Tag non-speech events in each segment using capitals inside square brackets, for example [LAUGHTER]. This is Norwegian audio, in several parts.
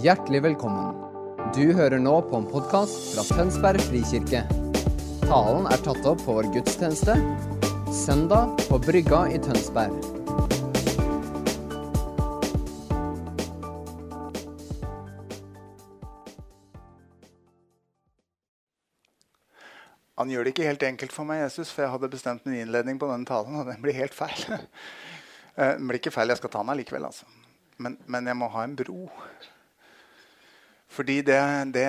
Hjertelig velkommen. Du hører nå på en podkast fra Tønsberg frikirke. Talen er tatt opp på vår gudstjeneste søndag på Brygga i Tønsberg. Han gjør det ikke helt enkelt for meg, Jesus, for jeg hadde bestemt min innledning på denne talen, og den blir helt feil. [LAUGHS] Eh, Den blir ikke feil, jeg skal ta den allikevel, altså. Men, men jeg må ha en bro. Fordi det, det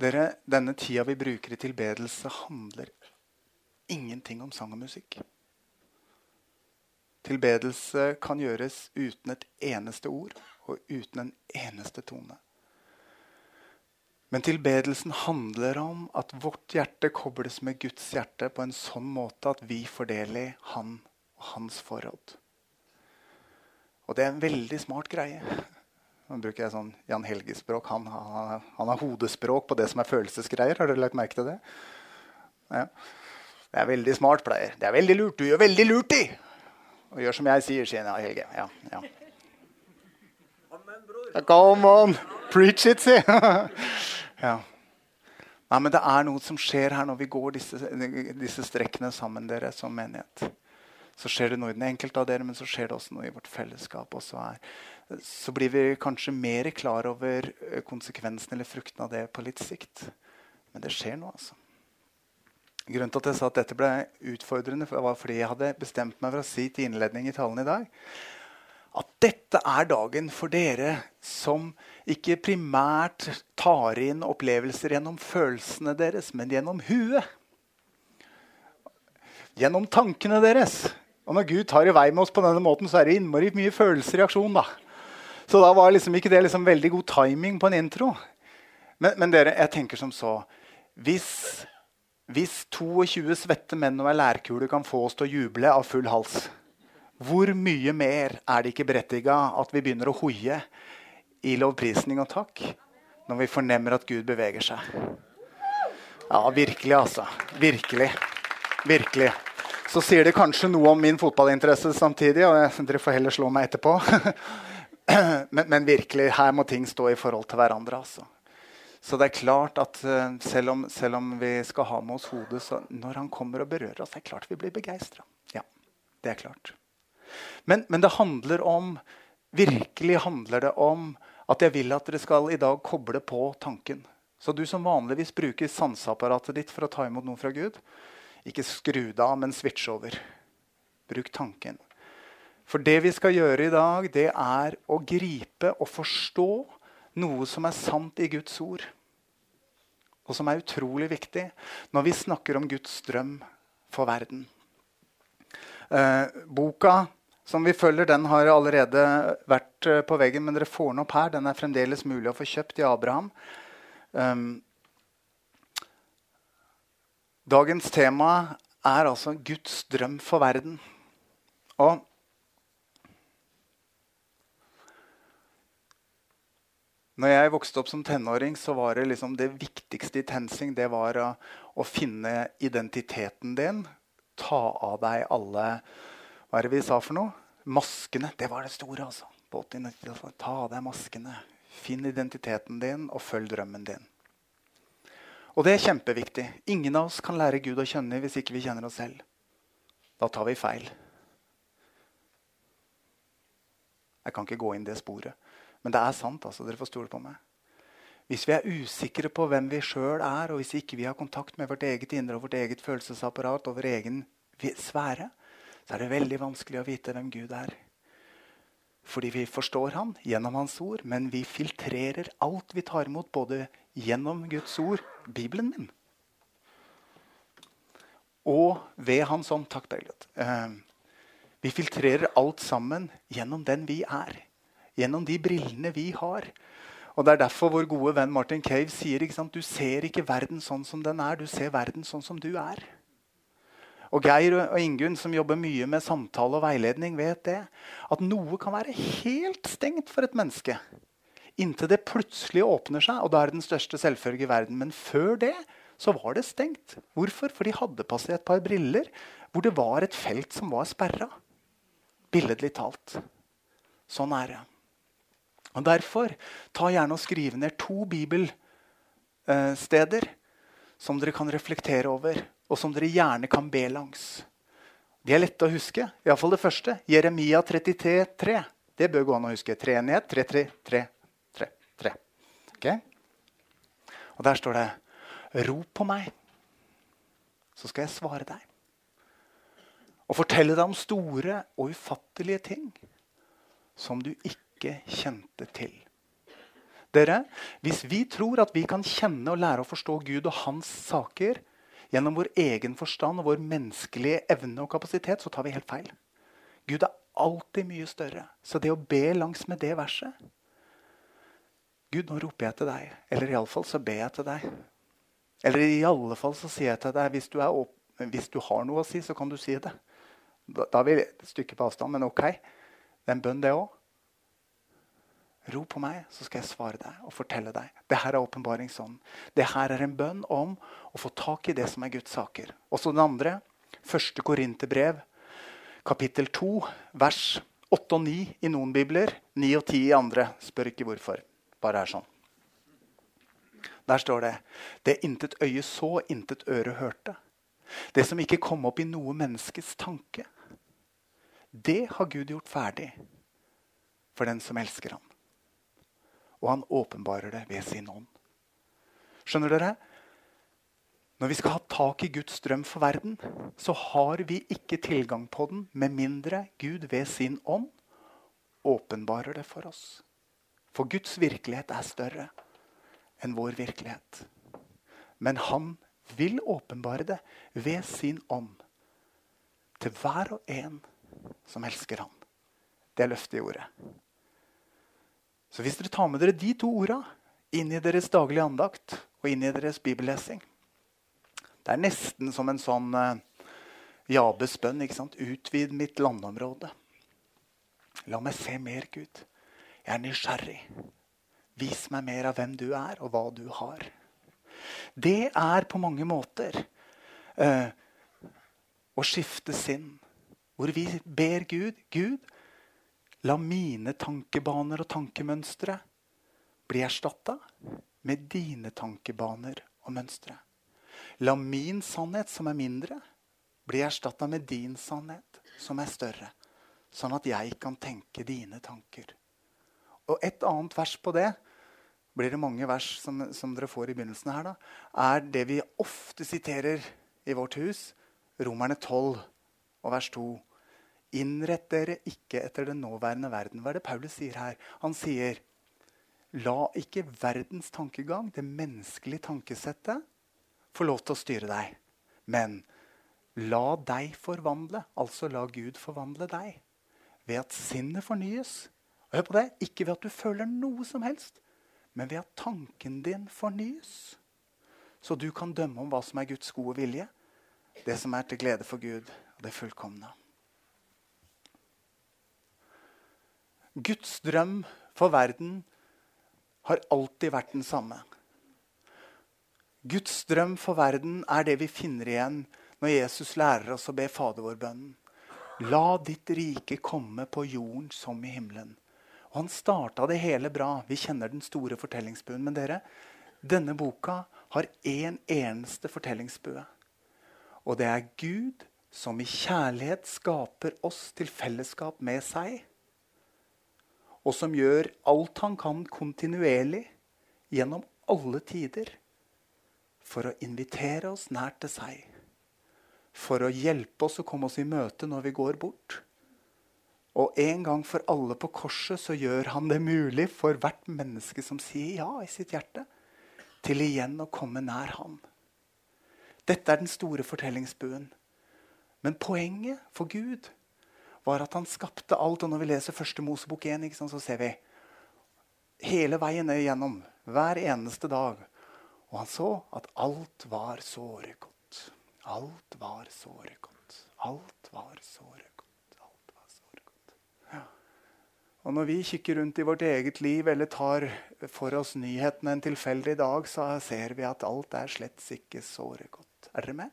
Dere, denne tida vi bruker i tilbedelse, handler ingenting om sang og musikk. Tilbedelse kan gjøres uten et eneste ord og uten en eneste tone. Men tilbedelsen handler om at vårt hjerte kobles med Guds hjerte på en sånn måte at vi fordeler Han og hans forhold. Og det er en veldig smart greie. Nå bruker jeg sånn Jan Helge-språk. Han, han, han, har hodespråk på det som er følelsesgreier. Har dere lagt merke til det? Ja. Det er veldig smart, pleier. Det er veldig lurt. Du gjør veldig lurt i! Og gjør som jeg sier, sier Jan Helge. Ja, ja. Come on! Preach it, si! [LAUGHS] ja. Nei, men det er noe som skjer her når vi går disse, disse strekkene sammen, dere, som menighet. Så skjer det noe i den enkelte av dere, men så skjer det også noe i vårt fellesskap. også her. Så blir vi kanskje mer klar over konsekvensen eller frukten av det på litt sikt. Men det skjer noe, altså. Grunnen til at jeg sa at dette ble utfordrende, var fordi jeg hadde bestemt meg for å si til innledning i talen i dag at dette er dagen for dere som ikke primært tar inn opplevelser gjennom følelsene deres, men gjennom huet. Gjennom tankene deres. Og når Gud tar i vei med oss på denne måten, så er det innmari mye følelser i aksjon. da. Så da var liksom ikke det liksom veldig god timing på en intro. Men, men dere, jeg tenker som så Hvis, hvis 22 svette menn og ei lærkule kan få oss til å juble av full hals, hvor mye mer er det ikke berettiga at vi begynner å hoie i lovprisning og takk når vi fornemmer at Gud beveger seg? Ja, virkelig, altså. Virkelig. Virkelig. Så sier det kanskje noe om min fotballinteresse samtidig. og Dere får heller slå meg etterpå. [CLEARS THROAT] men, men, virkelig, her må ting stå i forhold til hverandre. altså. Så det er klart at uh, selv, om, selv, om, vi skal ha med oss hodet, så når han kommer og berører oss, det er klart vi blir begeistra. Ja, det er klart. Men, men, det handler om Virkelig handler det om at jeg vil at dere skal i dag koble på tanken. Så du som vanligvis bruker sanseapparatet ditt for å ta imot noe fra Gud, ikke skru det av, men switch over. Bruk tanken. For det vi skal gjøre i dag, det er å gripe og forstå noe som er sant i Guds ord. Og som er utrolig viktig når vi snakker om Guds drøm for verden. Eh, boka som vi følger, den har allerede vært eh, på veggen, men dere får den opp her. Den er fremdeles mulig å få kjøpt i Abraham. Um, dagens tema er altså Guds drøm for verden. Og når jeg vokste opp som tenåring, så var det liksom det viktigste i TenSing det var å, å finne identiteten din. Ta av deg alle Hva er det vi sa for noe? Maskene. Det var det store. altså. På 80 Ta av deg maskene. Finn identiteten din, og følg drømmen din. Og det er kjempeviktig. Ingen av oss kan lære Gud å kjenne hvis ikke vi kjenner oss selv. Da tar vi feil. Jeg kan ikke gå inn det sporet. Men det er sant. altså. Dere får stole på meg. Hvis vi er usikre på hvem vi sjøl er, og hvis ikke vi har kontakt med vårt eget indre og vårt eget følelsesapparat og vår egen sfære, så er det veldig vanskelig å vite hvem Gud er. Fordi vi forstår han gjennom hans ord, men vi filtrerer alt vi tar imot, både gjennom Guds ord, Bibelen min, og ved Hans ånd. Takk, Bergljot. Uh, vi filtrerer alt sammen gjennom den vi er. Gjennom de brillene vi har. Og Det er derfor vår gode venn Martin Cave sier ikke sant? du ser ikke verden sånn som den er, du ser verden sånn som du er. Og Geir og Ingunn, som jobber mye med samtale og veiledning, vet det. At noe kan være helt stengt for et menneske. Inntil det plutselig åpner seg, og da er det den største selvfølge i verden. Men før det så var det stengt. Hvorfor? For de hadde på seg et par briller hvor det var et felt som var sperra. Billedlig talt. Sånn er det. Og Derfor ta gjerne og skriv ned to bibelsteder som dere kan reflektere over, og som dere gjerne kan be langs. De er lette å huske. Iallfall det første. Jeremia 33, 3. Det bør gå an å huske. Treenighet. 3, 3, 3, 3, 3. Okay? Og der står det Rop på meg, så skal jeg svare deg. Og fortelle deg om store og ufattelige ting som du ikke kjente til. Dere, Hvis vi tror at vi kan kjenne og lære å forstå Gud og hans saker gjennom vår egen forstand og vår menneskelige evne og kapasitet, så tar vi helt feil. Gud er alltid mye større. Så det å be langs med det verset Gud, nå roper jeg til deg. Eller iallfall så ber jeg til deg. Eller i alle fall så sier jeg til deg hvis du, opp, hvis du har noe å si, så kan du si det. Da, da er vi et stykke på avstand, men ok. Det er en bønn, det òg. Ro på meg, så skal jeg svare deg og fortelle deg. Det her er åpenbaringsånden. her er en bønn om å få tak i det som er Guds saker. Også den andre, første Korinterbrev, kapittel 2, vers 8 og 9 i noen bibler, 9 og 10 i andre. Spør ikke hvorfor. Bare er sånn. Der står det Det intet øye så, intet øre hørte. Det som ikke kom opp i noe menneskes tanke. Det har Gud gjort ferdig for den som elsker ham. Og han åpenbarer det ved sin ånd. Skjønner dere? Når vi skal ha tak i Guds drøm for verden, så har vi ikke tilgang på den med mindre Gud ved sin ånd åpenbarer det for oss. For Guds virkelighet er større enn vår virkelighet. Men han vil åpenbare det ved sin ånd til hver og en som elsker ham. Det er løftet i ordet. Så hvis dere tar med dere de to orda inn i deres daglige andakt og inn i deres bibellesing Det er nesten som en sånn uh, Jabes bønn. ikke sant? Utvid mitt landområde. La meg se mer, Gud. Jeg er nysgjerrig. Vis meg mer av hvem du er, og hva du har. Det er på mange måter uh, å skifte sinn. Hvor vi ber Gud Gud, la mine tankebaner og tankemønstre bli erstatta med dine tankebaner og mønstre. La min sannhet, som er mindre, bli erstatta med din sannhet, som er større. Sånn at jeg kan tenke dine tanker. Og et annet vers på det blir det mange vers som, som dere får i begynnelsen her, da, er det vi ofte siterer i vårt hus. Romerne 12 og vers 2. Innrett dere ikke etter den nåværende verden. Hva er det Paulus sier her? Han sier La ikke verdens tankegang, det menneskelige tankesettet, få lov til å styre deg. Men la deg forvandle, altså la Gud forvandle deg, ved at sinnet fornyes. Og hør på det, Ikke ved at du føler noe som helst, men ved at tanken din fornyes. Så du kan dømme om hva som er Guds gode vilje, det som er til glede for Gud, og det fullkomne. Guds drøm for verden har alltid vært den samme. Guds drøm for verden er det vi finner igjen når Jesus lærer oss å be Fader vår-bønnen. La ditt rike komme på jorden som i himmelen. Og han starta det hele bra. Vi kjenner den store fortellingsbuen. Men dere, denne boka har én en eneste fortellingsbue. Og det er Gud som i kjærlighet skaper oss til fellesskap med seg. Og som gjør alt han kan kontinuerlig gjennom alle tider for å invitere oss nær til seg. For å hjelpe oss å komme oss i møte når vi går bort og en gang for alle på korset så gjør han det mulig for hvert menneske som sier ja i sitt hjerte, til igjen å komme nær ham. Dette er den store fortellingsbuen. Men poenget for Gud var at han skapte alt. Og når vi leser første Mosebok 1, så ser vi hele veien igjennom, hver eneste dag. Og han så at alt var såre godt. Alt var såre godt. Alt var såre godt. Og når vi kikker rundt i vårt eget liv eller tar for oss nyhetene en tilfeldig dag, så ser vi at alt er slett ikke såre godt. Er dere med?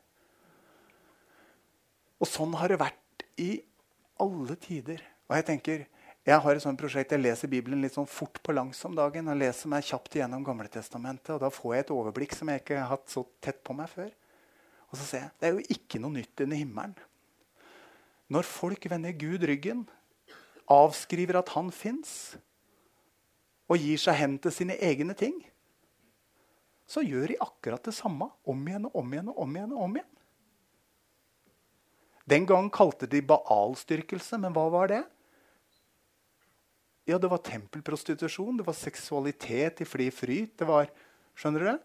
Og sånn har det vært i alle tider. Og jeg tenker, Jeg har et sånt prosjekt, jeg leser Bibelen litt sånn fort på langs om dagen. og leser meg kjapt igjennom Gamletestamentet, og Da får jeg et overblikk som jeg ikke har hatt så tett på meg før. Og så ser jeg det er jo ikke noe nytt under himmelen. Når folk vender Gud ryggen, avskriver at han fins, og gir seg hen til sine egne ting, så gjør de akkurat det samme om igjen og om igjen og om igjen. og om igjen. Den gang kalte de baalstyrkelse, men hva var det? Ja, Det var tempelprostitusjon, det var seksualitet i fri fryt. det var, skjønner dere?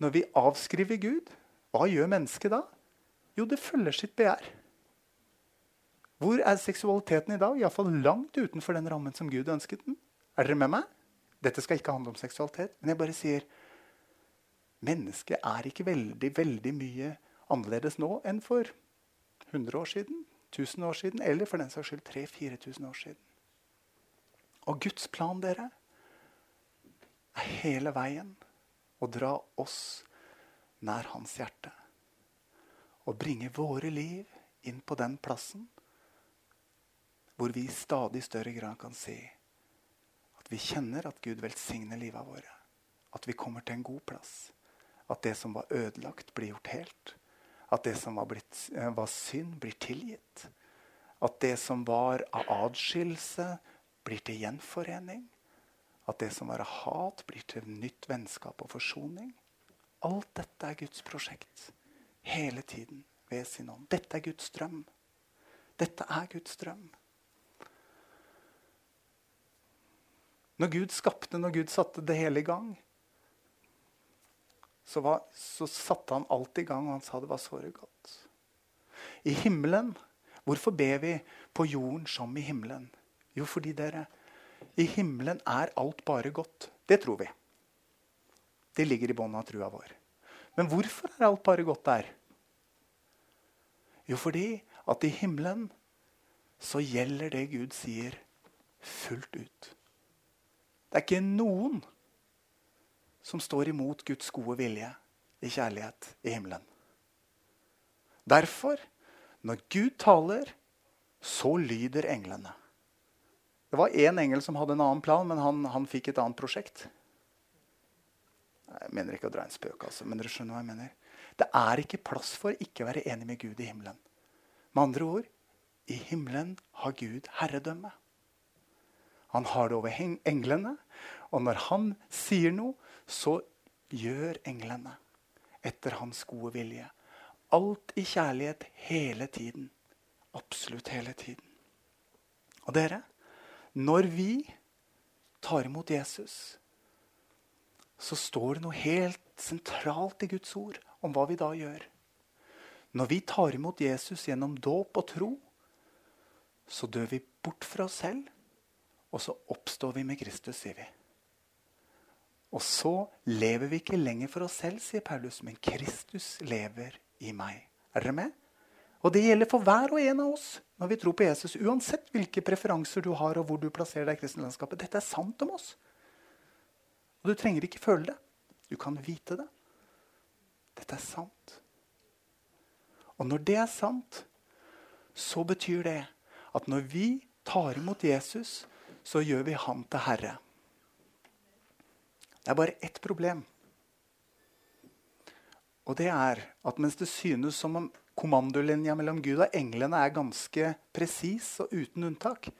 Når vi avskriver Gud, hva gjør mennesket da? Jo, det følger sitt begjær. Hvor er seksualiteten i dag? Iallfall langt utenfor den rammen som Gud ønsket den. Er dere med meg? Dette skal ikke handle om seksualitet. Men jeg bare sier mennesket er ikke veldig, veldig mye annerledes nå enn for 100 år siden, 1000 år siden, eller for den saks skyld 3000-4000 år siden. Og Guds plan, dere, er hele veien å dra oss nær hans hjerte. Og bringe våre liv inn på den plassen hvor vi i stadig større grad kan si at vi kjenner at Gud velsigner livet våre. At vi kommer til en god plass. At det som var ødelagt, blir gjort helt. At det som var, blitt, eh, var synd, blir tilgitt. At det som var av adskillelse, blir til gjenforening. At det som var av hat, blir til nytt vennskap og forsoning. Alt dette er Guds prosjekt. Hele tiden ved sin ånd. Dette er Guds drøm. Dette er Guds drøm. Når Gud skapte, når Gud satte det hele i gang, så, var, så satte han alt i gang, og han sa det var såre godt. I himmelen Hvorfor ber vi på jorden som i himmelen? Jo, fordi dere I himmelen er alt bare godt. Det tror vi. Det ligger i bånn av trua vår. Men hvorfor er alt bare godt der? Jo, fordi at i himmelen så gjelder det Gud sier, fullt ut. Det er ikke noen som står imot Guds gode vilje i kjærlighet i himmelen. Derfor, når Gud taler, så lyder englene. Det var én engel som hadde en annen plan, men han, han fikk et annet prosjekt. Jeg mener ikke å dra en spøk, altså, men dere skjønner hva jeg mener. Det er ikke plass for ikke å være enig med Gud i himmelen. Med andre ord i himmelen har Gud herredømme. Han har det over englene. Og når han sier noe, så gjør englene etter hans gode vilje. Alt i kjærlighet hele tiden. Absolutt hele tiden. Og dere, når vi tar imot Jesus, så står det noe helt sentralt i Guds ord om hva vi da gjør. Når vi tar imot Jesus gjennom dåp og tro, så dør vi bort fra oss selv, og så oppstår vi med Kristus, sier vi. Og så lever vi ikke lenger for oss selv, sier Paulus, men Kristus lever i meg. Er dere med? Og det gjelder for hver og en av oss når vi tror på Jesus. Uansett hvilke preferanser du har, og hvor du plasserer deg i kristenlandskapet. Dette er sant om oss. Og du trenger ikke føle det. Du kan vite det. Dette er sant. Og når det er sant, så betyr det at når vi tar imot Jesus, så gjør vi han til herre. Det er bare ett problem. Og det er at mens det synes som om kommandolinja mellom Gud og englene er ganske presis og uten unntak,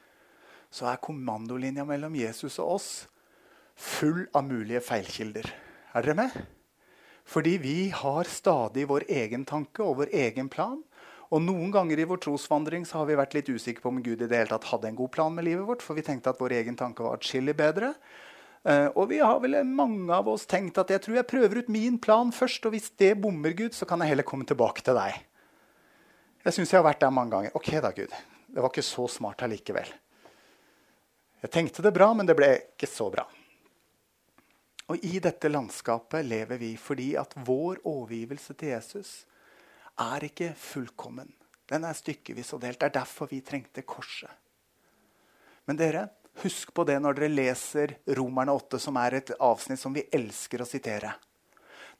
så er kommandolinja mellom Jesus og oss full av mulige feilkilder. Er dere med? Fordi vi har stadig vår egen tanke og vår egen plan. Og noen ganger i vår trosvandring så har vi vært litt usikre på om Gud i det hele tatt hadde en god plan med livet vårt, for vi tenkte at vår egen tanke var atskillig bedre. Uh, og vi har vel mange av oss tenkt at jeg tror jeg prøver ut min plan først, og hvis det bommer, Gud, så kan jeg heller komme tilbake til deg. Jeg syns jeg har vært der mange ganger. Ok da, Gud. Det var ikke så smart allikevel. Jeg tenkte det bra, men det ble ikke så bra. Og i dette landskapet lever vi fordi at vår overgivelse til Jesus er ikke fullkommen. Den er stykkevis og delt. Det er derfor vi trengte korset. Men dere, Husk på det når dere leser Romerne 8, som er et avsnitt som vi elsker å sitere.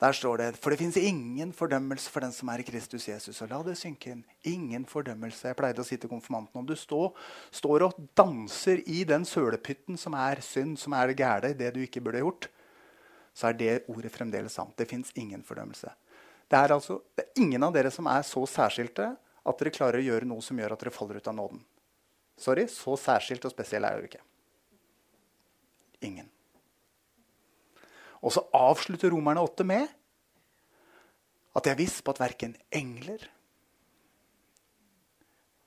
Der står det For det fins ingen fordømmelse for den som er i Kristus Jesus. Og la det synke inn. Ingen fordømmelse. Jeg pleide å si til konfirmanten om du stå, står og danser i den sølepytten som er synd, som er det gæle, det du ikke burde gjort, så er det ordet fremdeles sant. Det fins ingen fordømmelse. Det er, altså, det er ingen av dere som er så særskilte at dere klarer å gjøre noe som gjør at dere faller ut av nåden. Sorry, så særskilt og spesiell er du ikke. Ingen. Og så avslutter Romerne 8 med at jeg er viss på at verken engler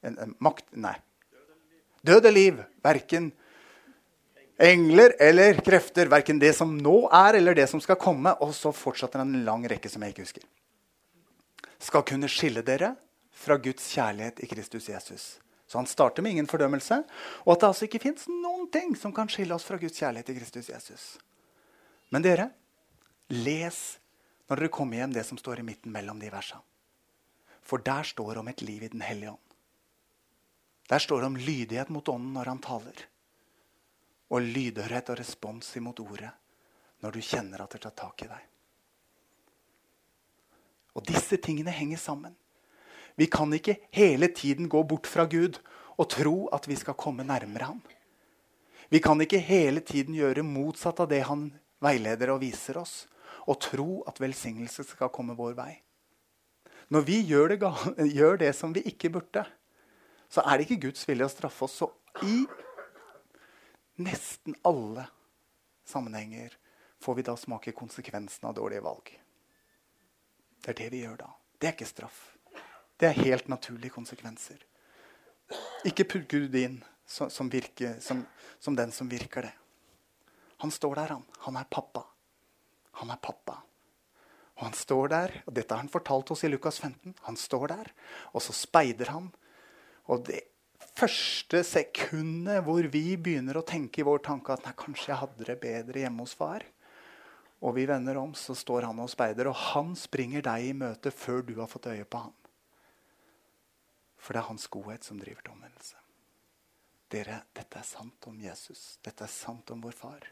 en, en makt Nei. Død eller liv. Verken engler eller krefter. Verken det som nå er, eller det som skal komme. Og så fortsetter en lang rekke som jeg ikke husker. Skal kunne skille dere fra Guds kjærlighet i Kristus Jesus. Så han starter med ingen fordømmelse, og at det altså ikke fins noen ting som kan skille oss fra Guds kjærlighet til Kristus Jesus. Men dere, les når dere kommer hjem, det som står i midten mellom de versene. For der står det om et liv i Den hellige ånd. Der står det om lydighet mot ånden når han taler. Og lydhørhet og respons imot ordet når du kjenner at det tar tak i deg. Og disse tingene henger sammen. Vi kan ikke hele tiden gå bort fra Gud og tro at vi skal komme nærmere ham. Vi kan ikke hele tiden gjøre motsatt av det han veileder og viser oss, og tro at velsignelse skal komme vår vei. Når vi gjør det, [LAUGHS] gjør det, som vi ikke burde, så er det ikke Guds vilje å straffe oss. Så i nesten alle sammenhenger får vi da smake konsekvensen av dårlige valg. Det er det vi gjør da. Det er ikke straff. Det er helt naturlige konsekvenser. Ikke putt Gud inn som, som, virker, som, som den som virker det. Han står der, han. Han er pappa. Han er pappa. Og han står der, og dette har han fortalt oss i Lukas 15. Han står der, og så speider han. Og det første sekundet hvor vi begynner å tenke i vår tanke at nei, kanskje jeg hadde det bedre hjemme hos far, og vi vender om, så står han og speider, og han springer deg i møte før du har fått øye på han. For det er hans godhet som driver til omvendelse. Dere, dette er sant om Jesus. Dette er sant om vår far.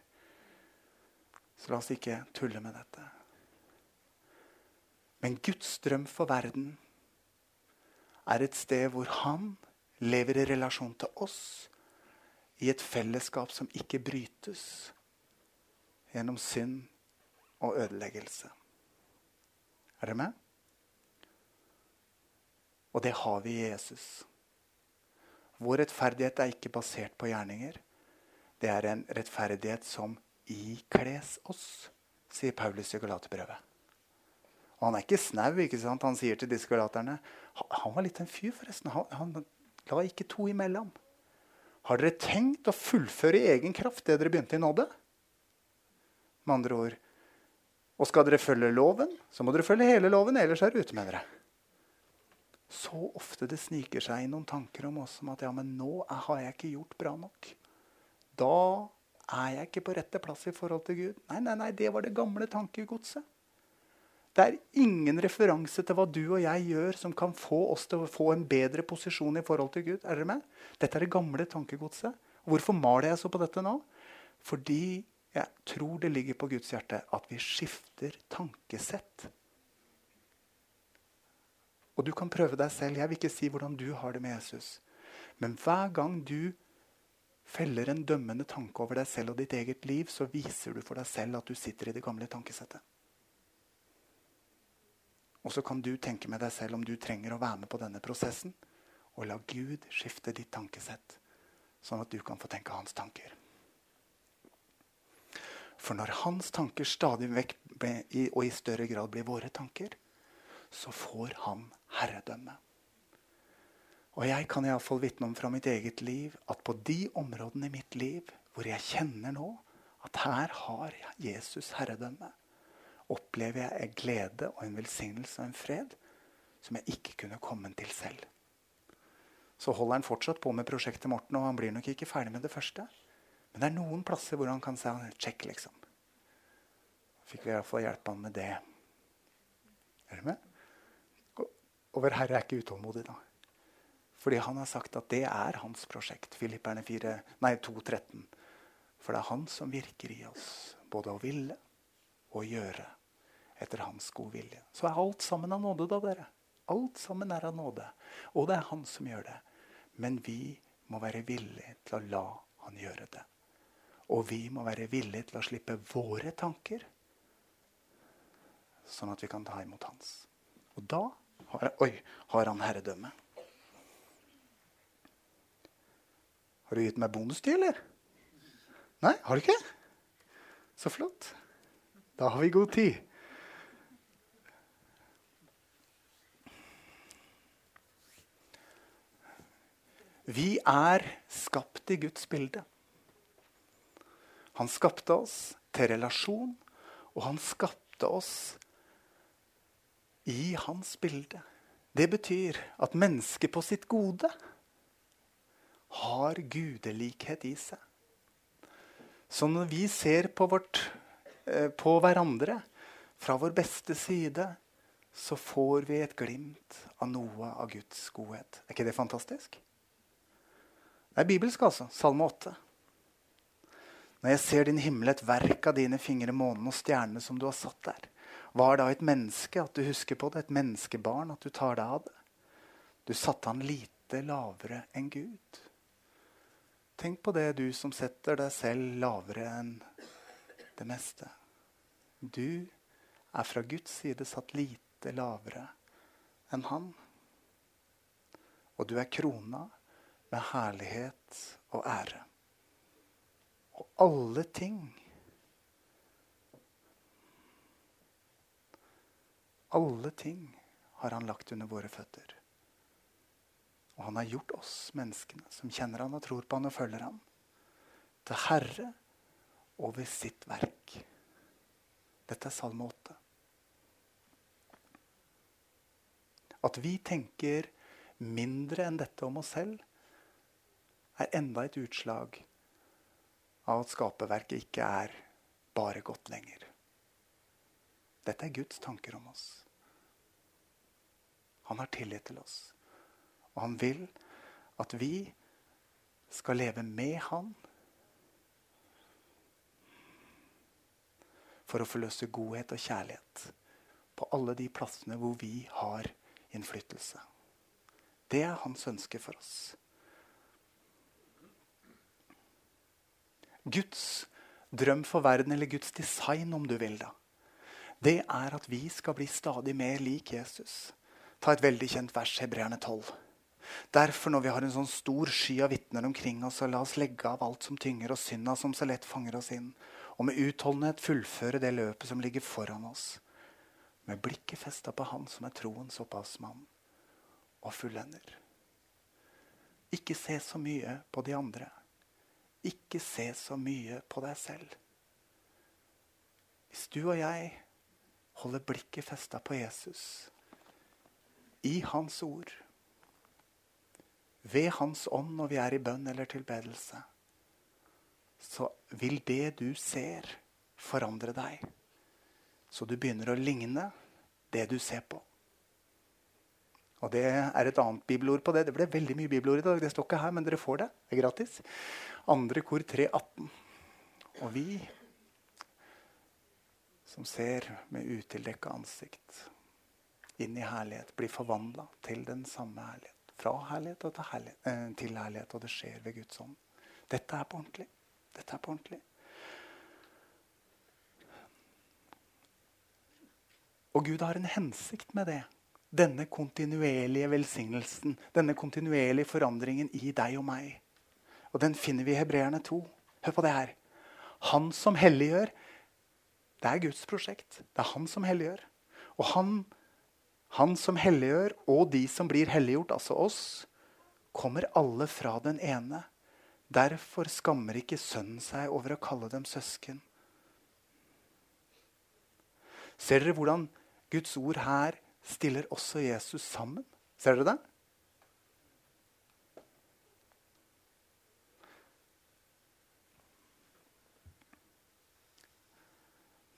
Så la oss ikke tulle med dette. Men Guds drøm for verden er et sted hvor han lever i relasjon til oss i et fellesskap som ikke brytes gjennom synd og ødeleggelse. Er dere med? Og det har vi i Jesus. Vår rettferdighet er ikke basert på gjerninger. Det er en rettferdighet som ikles oss, sier Paulus i Galaterbrevet. Og han er ikke snau. ikke sant? Han sier til disse galaterne Han var litt en fyr, forresten. Han, han la ikke to imellom. Har dere tenkt å fullføre i egen kraft det dere begynte i nåde? Med andre ord Og skal dere følge loven, så må dere følge hele loven, ellers er det ute med dere. Så ofte det sniker seg inn noen tanker om oss om at ja, men nå har jeg ikke gjort bra nok. Da er jeg ikke på rette plass i forhold til Gud? Nei, nei, nei, det var det gamle tankegodset. Det er ingen referanse til hva du og jeg gjør som kan få oss til å få en bedre posisjon i forhold til Gud. Er dere med? Dette er det gamle tankegodset. Hvorfor maler jeg så på dette nå? Fordi jeg tror det ligger på Guds hjerte at vi skifter tankesett. Og du kan prøve deg selv. Jeg vil ikke si hvordan du har det med Jesus. Men hver gang du feller en dømmende tanke over deg selv og ditt eget liv, så viser du for deg selv at du sitter i det gamle tankesettet. Og så kan du tenke med deg selv om du trenger å være med på denne prosessen, og la Gud skifte ditt tankesett, sånn at du kan få tenke hans tanker. For når hans tanker stadig vekk og i større grad blir våre tanker, så får han herredømme. Og jeg kan iallfall vitne om fra mitt eget liv at på de områdene i mitt liv hvor jeg kjenner nå at her har Jesus herredømme, opplever jeg en glede og en velsignelse og en fred som jeg ikke kunne kommet til selv. Så holder han fortsatt på med prosjektet Morten, og han blir nok ikke ferdig med det første. Men det er noen plasser hvor han kan si check, liksom. Fikk vi iallfall hjelpe han med det. Er du med? Og vår Herre er ikke utålmodig, da. Fordi han har sagt at det er hans prosjekt. Filipperne 2-13. For det er han som virker i oss, både å ville og gjøre etter hans gode vilje. Så er alt sammen av nåde, da, dere. Alt sammen er av nåde. Og det er han som gjør det. Men vi må være villige til å la han gjøre det. Og vi må være villige til å slippe våre tanker, sånn at vi kan ta imot hans. Og da har, oi, har han herredømme. Har du gitt meg bonustid, eller? Nei, har du ikke? Så flott. Da har vi god tid. Vi er skapt i Guds bilde. Han skapte oss til relasjon, og han skapte oss i hans bilde. Det betyr at mennesket på sitt gode har gudelikhet i seg. Så når vi ser på, vårt, eh, på hverandre fra vår beste side, så får vi et glimt av noe av Guds godhet. Er ikke det fantastisk? Det er bibelsk, altså. Salme 8. Når jeg ser din himmel, et verk av dine fingre, månen og stjernene som du har satt der. Hva er da et menneske, at du husker på det? Et menneskebarn, at du tar deg av det? Du satte han lite lavere enn Gud. Tenk på det, du som setter deg selv lavere enn det meste. Du er fra Guds side satt lite lavere enn han. Og du er krona med herlighet og ære. Og alle ting Alle ting har han lagt under våre føtter. Og han har gjort oss menneskene som kjenner han og tror på han og følger han, til herre over sitt verk. Dette er Salme 8. At vi tenker mindre enn dette om oss selv, er enda et utslag av at skaperverket ikke er bare godt lenger. Dette er Guds tanker om oss. Han har tillit til oss. Og han vil at vi skal leve med han for å forløse godhet og kjærlighet på alle de plassene hvor vi har innflytelse. Det er hans ønske for oss. Guds drøm for verden, eller Guds design, om du vil, da, det er at vi skal bli stadig mer lik Jesus. Ta et veldig kjent vers, Hebreerne 12. Derfor, når vi har en sånn stor sky av vitner omkring oss, så la oss legge av alt som tynger, og synda som så lett fanger oss inn, og med utholdenhet fullføre det løpet som ligger foran oss, med blikket festa på Han som er troens opphavsmann og fullender. Ikke se så mye på de andre. Ikke se så mye på deg selv. Hvis du og jeg holder blikket festa på Jesus, i Hans ord, ved Hans ånd når vi er i bønn eller tilbedelse, så vil det du ser, forandre deg. Så du begynner å ligne det du ser på. Og Det er et annet bibelord på det. Det ble veldig mye bibelord i dag. Det står ikke her, men dere får det. Det er gratis. Andre kor 318. Og vi som ser med utildekka ansikt inn i herlighet, blir forvandla til den samme herlighet. Fra herlighet til herlighet, eh, til herlighet, og det skjer ved Guds ånd. Dette er på ordentlig. Dette er på ordentlig. Og Gud har en hensikt med det. Denne kontinuerlige velsignelsen, denne kontinuerlige forandringen i deg og meg. Og den finner vi i Hebreerne 2. Hør på det her. Han som helliggjør, det er Guds prosjekt. Det er han som helliggjør. Og han, han som helliggjør, og de som blir helliggjort, altså oss, kommer alle fra den ene. Derfor skammer ikke sønnen seg over å kalle dem søsken. Ser dere hvordan Guds ord her stiller også Jesus sammen? Ser dere det?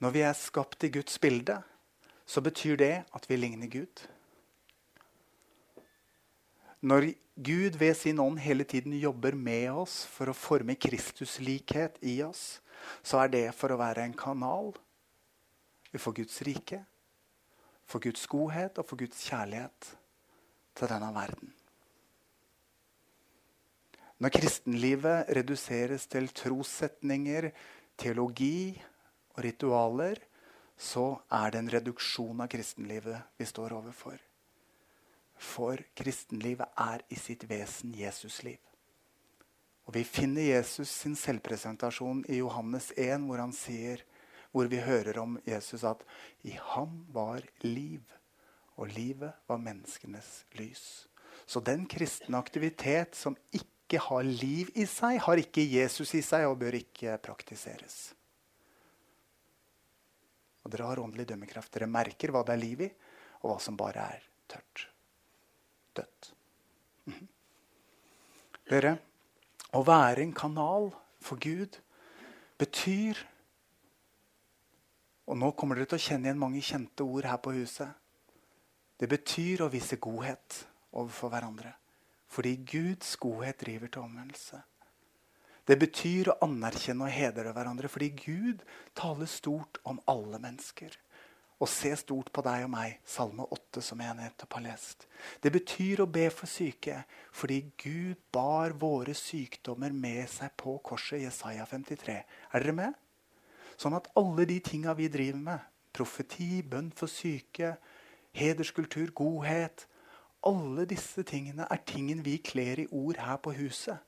Når vi er skapt i Guds bilde, så betyr det at vi ligner Gud. Når Gud ved sin ånd hele tiden jobber med oss for å forme Kristuslikhet i oss, så er det for å være en kanal for Guds rike for Guds godhet og for Guds kjærlighet til denne verden. Når kristenlivet reduseres til trossetninger, teologi og ritualer, så er det en reduksjon av kristenlivet vi står overfor. For kristenlivet er i sitt vesen Jesusliv. Og Vi finner Jesus sin selvpresentasjon i Johannes 1, hvor han sier, hvor vi hører om Jesus at i ham var liv, og livet var menneskenes lys. Så den kristne aktivitet som ikke har liv i seg, har ikke Jesus i seg og bør ikke praktiseres. Og dere har åndelig dømmekraft. Dere merker hva det er liv i, og hva som bare er tørt. Dødt. Mhm. Dere, å være en kanal for Gud betyr Og nå kommer dere til å kjenne igjen mange kjente ord her på huset. Det betyr å vise godhet overfor hverandre. Fordi Guds godhet driver til omvendelse. Det betyr å anerkjenne og hedre hverandre fordi Gud taler stort om alle mennesker. Og se stort på deg og meg, Salme 8, som jeg nettopp har lest. Det betyr å be for syke fordi Gud bar våre sykdommer med seg på korset, Jesaja 53. Er dere med? Sånn at alle de tinga vi driver med, profeti, bønn for syke, hederskultur, godhet Alle disse tingene er tingen vi kler i ord her på huset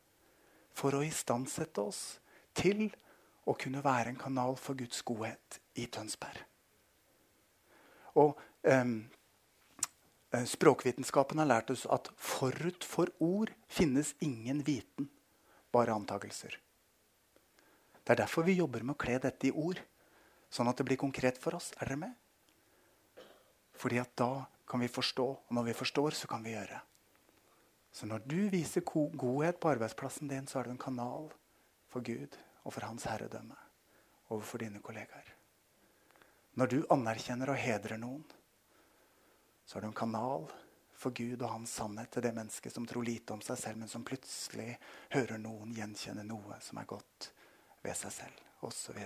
for å istandsette oss til å kunne være en kanal for Guds godhet i Tønsberg. Og eh, Språkvitenskapen har lært oss at forut for ord finnes ingen viten, bare antakelser. Det er derfor vi jobber med å kle dette i ord, sånn at det blir konkret for oss. Er dere med? Fordi at da kan vi forstå, og når vi forstår, så kan vi gjøre. Så når du viser godhet på arbeidsplassen din, så er du en kanal for Gud og for Hans herredømme overfor dine kollegaer. Når du anerkjenner og hedrer noen, så er du en kanal for Gud og hans sannhet til det mennesket som tror lite om seg selv, men som plutselig hører noen gjenkjenne noe som er godt ved seg selv, osv.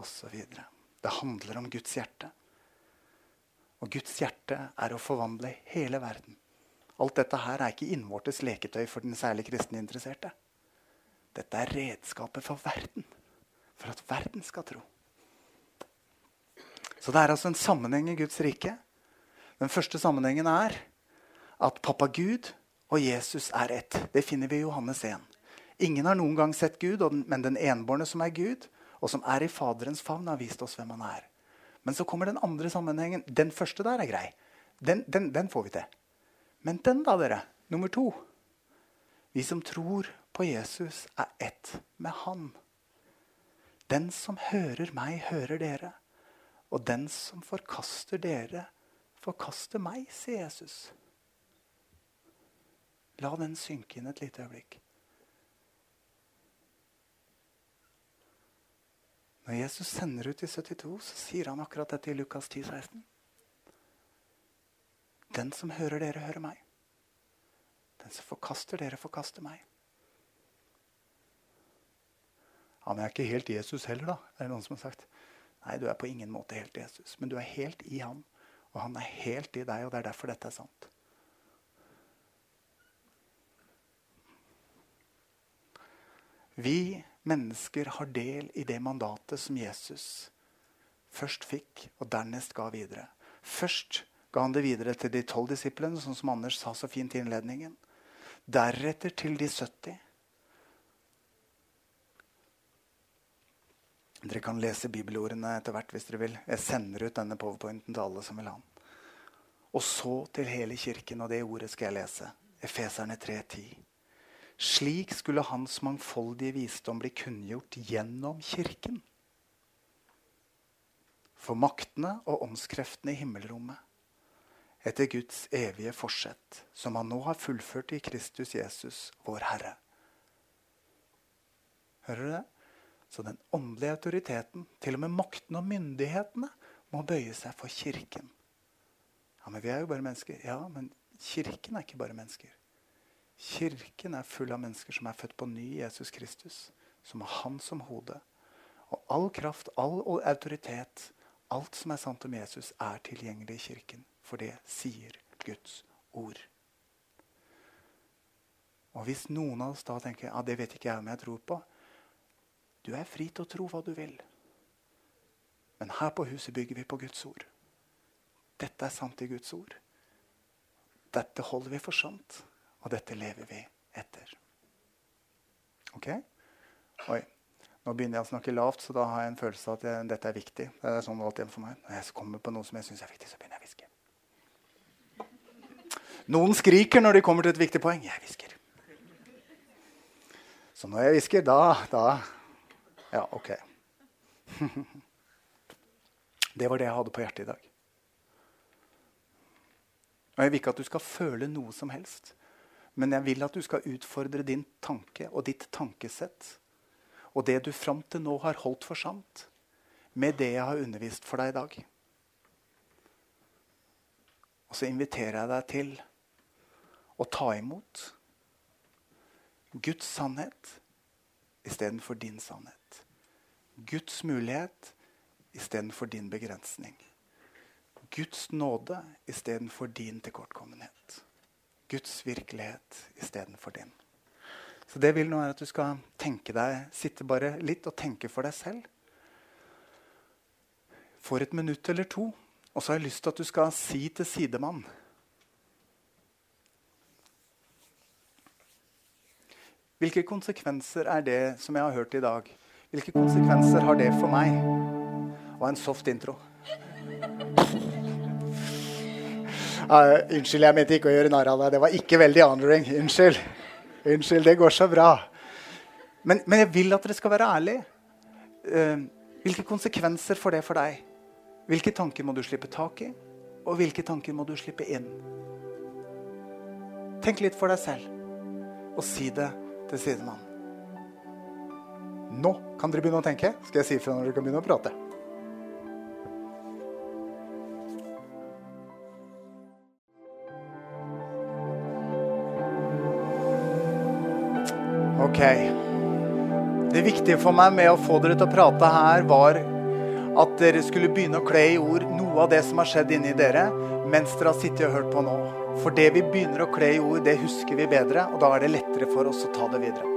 osv. Det handler om Guds hjerte. Og Guds hjerte er å forvandle hele verden. Alt dette her er ikke innvortes leketøy for den særlig kristne interesserte. Dette er redskapet for verden, for at verden skal tro. Så det er altså en sammenheng i Guds rike. Den første sammenhengen er at pappa Gud og Jesus er ett. Det finner vi i Johannes 1. Ingen har noen gang sett Gud, men den enbårne som er Gud, og som er i Faderens favn, har vist oss hvem han er. Men så kommer den andre sammenhengen. Den første der er grei. Den, den, den får vi til. Men den, da, dere. Nummer to. Vi som tror på Jesus, er ett med Han. Den som hører meg, hører dere. Og den som forkaster dere, forkaster meg, sier Jesus. La den synke inn et lite øyeblikk. Når Jesus sender ut de 72, så sier han akkurat dette i Lukas 10, 16. Den som hører dere, hører meg. Den som forkaster dere, forkaster meg. Han er ikke helt Jesus heller, da. Det er noen som har sagt. Nei, du er på ingen måte helt Jesus, men du er helt i ham. Og han er helt i deg, og det er derfor dette er sant. Vi mennesker har del i det mandatet som Jesus først fikk, og dernest ga videre. Først ga han det videre til de tolv disiplene, sånn som Anders sa så fint i innledningen. Deretter til de 70. Dere kan lese bibelordene etter hvert hvis dere vil. Jeg sender ut denne powerpointen til alle som vil ha den. Og så til hele kirken, og det ordet skal jeg lese. Efeserne 3,10. Slik skulle hans mangfoldige visdom bli kunngjort gjennom kirken. For maktene og åndskreftene i himmelrommet etter Guds evige forsett, som han nå har fullført i Kristus Jesus, vår Herre. Hører du det? Så den åndelige autoriteten, til og med makten og myndighetene, må bøye seg for Kirken. Ja, Men vi er jo bare mennesker. Ja, men Kirken er ikke bare mennesker. Kirken er full av mennesker som er født på ny Jesus Kristus, som har Han som hode. Og all kraft, all autoritet, Alt som er sant om Jesus, er tilgjengelig i kirken. For det sier Guds ord. Og Hvis noen av oss da tenker ja, det vet ikke jeg om jeg tror på Du er fri til å tro hva du vil. Men her på huset bygger vi på Guds ord. Dette er sant i Guds ord. Dette holder vi for sant, og dette lever vi etter. Ok? Oi. Nå begynner jeg å snakke lavt, så da har jeg en følelse av at jeg, dette er viktig. Det er sånn alltid for meg. Når jeg kommer på noe som jeg syns er viktig, så begynner jeg å hviske. Noen skriker når de kommer til et viktig poeng. Jeg hvisker. Så når jeg hvisker, da, da Ja, OK. [LAUGHS] Det var det jeg hadde på hjertet i dag. Og Jeg vil ikke at du skal føle noe som helst, men jeg vil at du skal utfordre din tanke og ditt tankesett og det du fram til nå har holdt for sant, med det jeg har undervist for deg i dag. Og så inviterer jeg deg til å ta imot Guds sannhet istedenfor din sannhet. Guds mulighet istedenfor din begrensning. Guds nåde istedenfor din tilkortkommenhet. Guds virkelighet istedenfor din. Så det vil nå være at du skal tenke deg, sitte bare litt og tenke for deg selv. For et minutt eller to. Og så har jeg lyst til at du skal si til sidemann Hvilke konsekvenser er det som jeg har hørt i dag? Hvilke konsekvenser har det for meg? Og en soft intro. Uh, unnskyld, jeg mente ikke å gjøre narr av deg. Det var ikke veldig honoring. Unnskyld. Unnskyld, det går så bra. Men, men jeg vil at dere skal være ærlige. Uh, hvilke konsekvenser får det for deg? Hvilke tanker må du slippe tak i? Og hvilke tanker må du slippe inn? Tenk litt for deg selv, og si det til sidemannen. Nå kan dere begynne å tenke. Skal jeg si ifra når dere kan begynne å prate? Ok. Det viktige for meg med å få dere til å prate her, var at dere skulle begynne å kle i ord noe av det som har skjedd inni dere, mens dere har sittet og hørt på nå. For det vi begynner å kle i ord, det husker vi bedre, og da er det lettere for oss å ta det videre.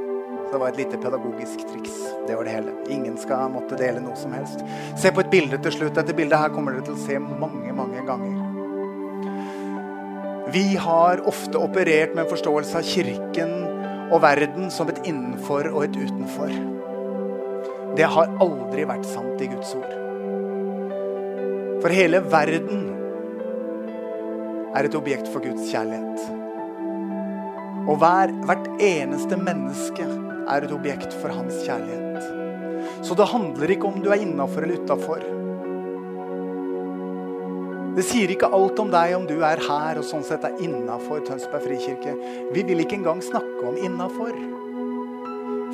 Så det var et lite pedagogisk triks. Det var det hele. Ingen skal måtte dele noe som helst. Se på et bilde til slutt. Dette bildet her kommer dere til å se mange, mange ganger. Vi har ofte operert med en forståelse av kirken og verden som et innenfor og et utenfor. Det har aldri vært sant i Guds ord. For hele verden er et objekt for Guds kjærlighet. Og hver, hvert eneste menneske er et objekt for hans kjærlighet. Så det handler ikke om du er innafor eller utafor. Det sier ikke alt om deg om du er her og sånn sett er innafor Tønsberg frikirke. Vi vil ikke engang snakke om innafor.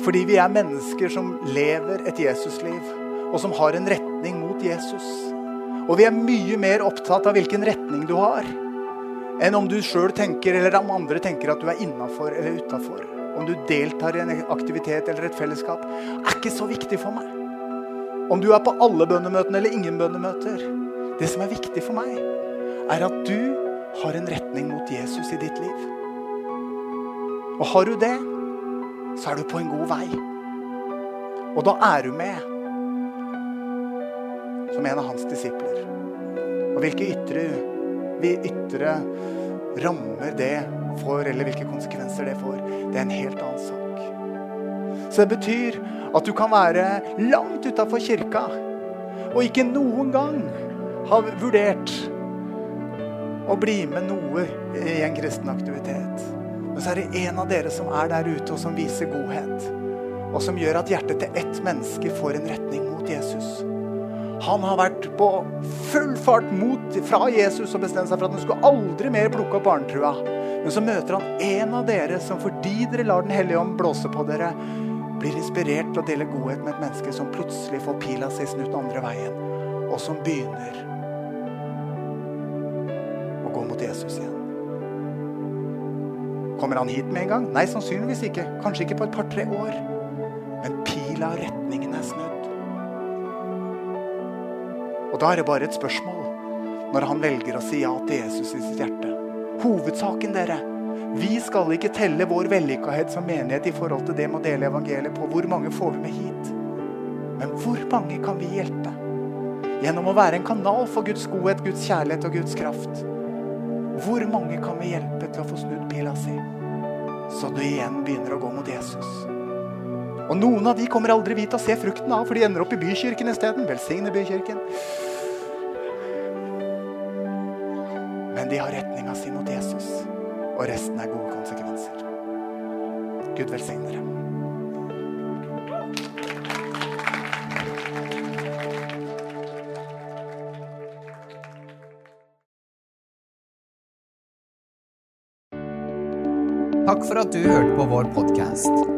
Fordi vi er mennesker som lever et Jesusliv, og som har en retning mot Jesus. Og vi er mye mer opptatt av hvilken retning du har, enn om du sjøl tenker, eller om andre tenker at du er innafor eller utafor. Om du deltar i en aktivitet eller et fellesskap, er ikke så viktig for meg. Om du er på alle bønnemøtene eller ingen bønnemøter. Det som er viktig for meg, er at du har en retning mot Jesus i ditt liv. Og har du det, så er du på en god vei. Og da er du med som en av hans disipler. Og hvilke ytre, ytre rammer det får, eller hvilke konsekvenser det får, det er en helt annen sak. Så det betyr at du kan være langt utafor kirka og ikke noen gang ha vurdert å bli med noe i en kristen aktivitet. Men så er det en av dere som er der ute, og som viser godhet. Og som gjør at hjertet til ett menneske får en retning mot Jesus. Han har vært på full fart mot fra Jesus og bestemt seg for at han skulle aldri mer plukke opp barnetrua. Men så møter han en av dere som fordi dere lar Den hellige ånd blåse på dere, blir inspirert til å dele godhet med et menneske som plutselig får pila si snudd andre veien, og som begynner å gå mot Jesus igjen. Kommer han hit med en gang? Nei, sannsynligvis ikke. Kanskje ikke på et par-tre år. Men pila og retningen er snudd. Og da er det bare et spørsmål når han velger å si ja til Jesus i sitt hjerte. Hovedsaken, dere. Vi skal ikke telle vår vellykkahet som menighet i forhold til det med å dele evangeliet på hvor mange får vi med hit. Men hvor mange kan vi hjelpe? Gjennom å være en kanal for Guds godhet, Guds kjærlighet og Guds kraft. Hvor mange kan vi hjelpe til å få snudd pila si, så du igjen begynner å gå mot Jesus? Og noen av de kommer aldri vi til å se frukten av, for de ender opp i bykirken isteden. Velsigne bykirken. Men de har retninga si mot Jesus, og resten er gode konsekvenser. Gud velsigne dere. Takk for at du hørte på vår podkast.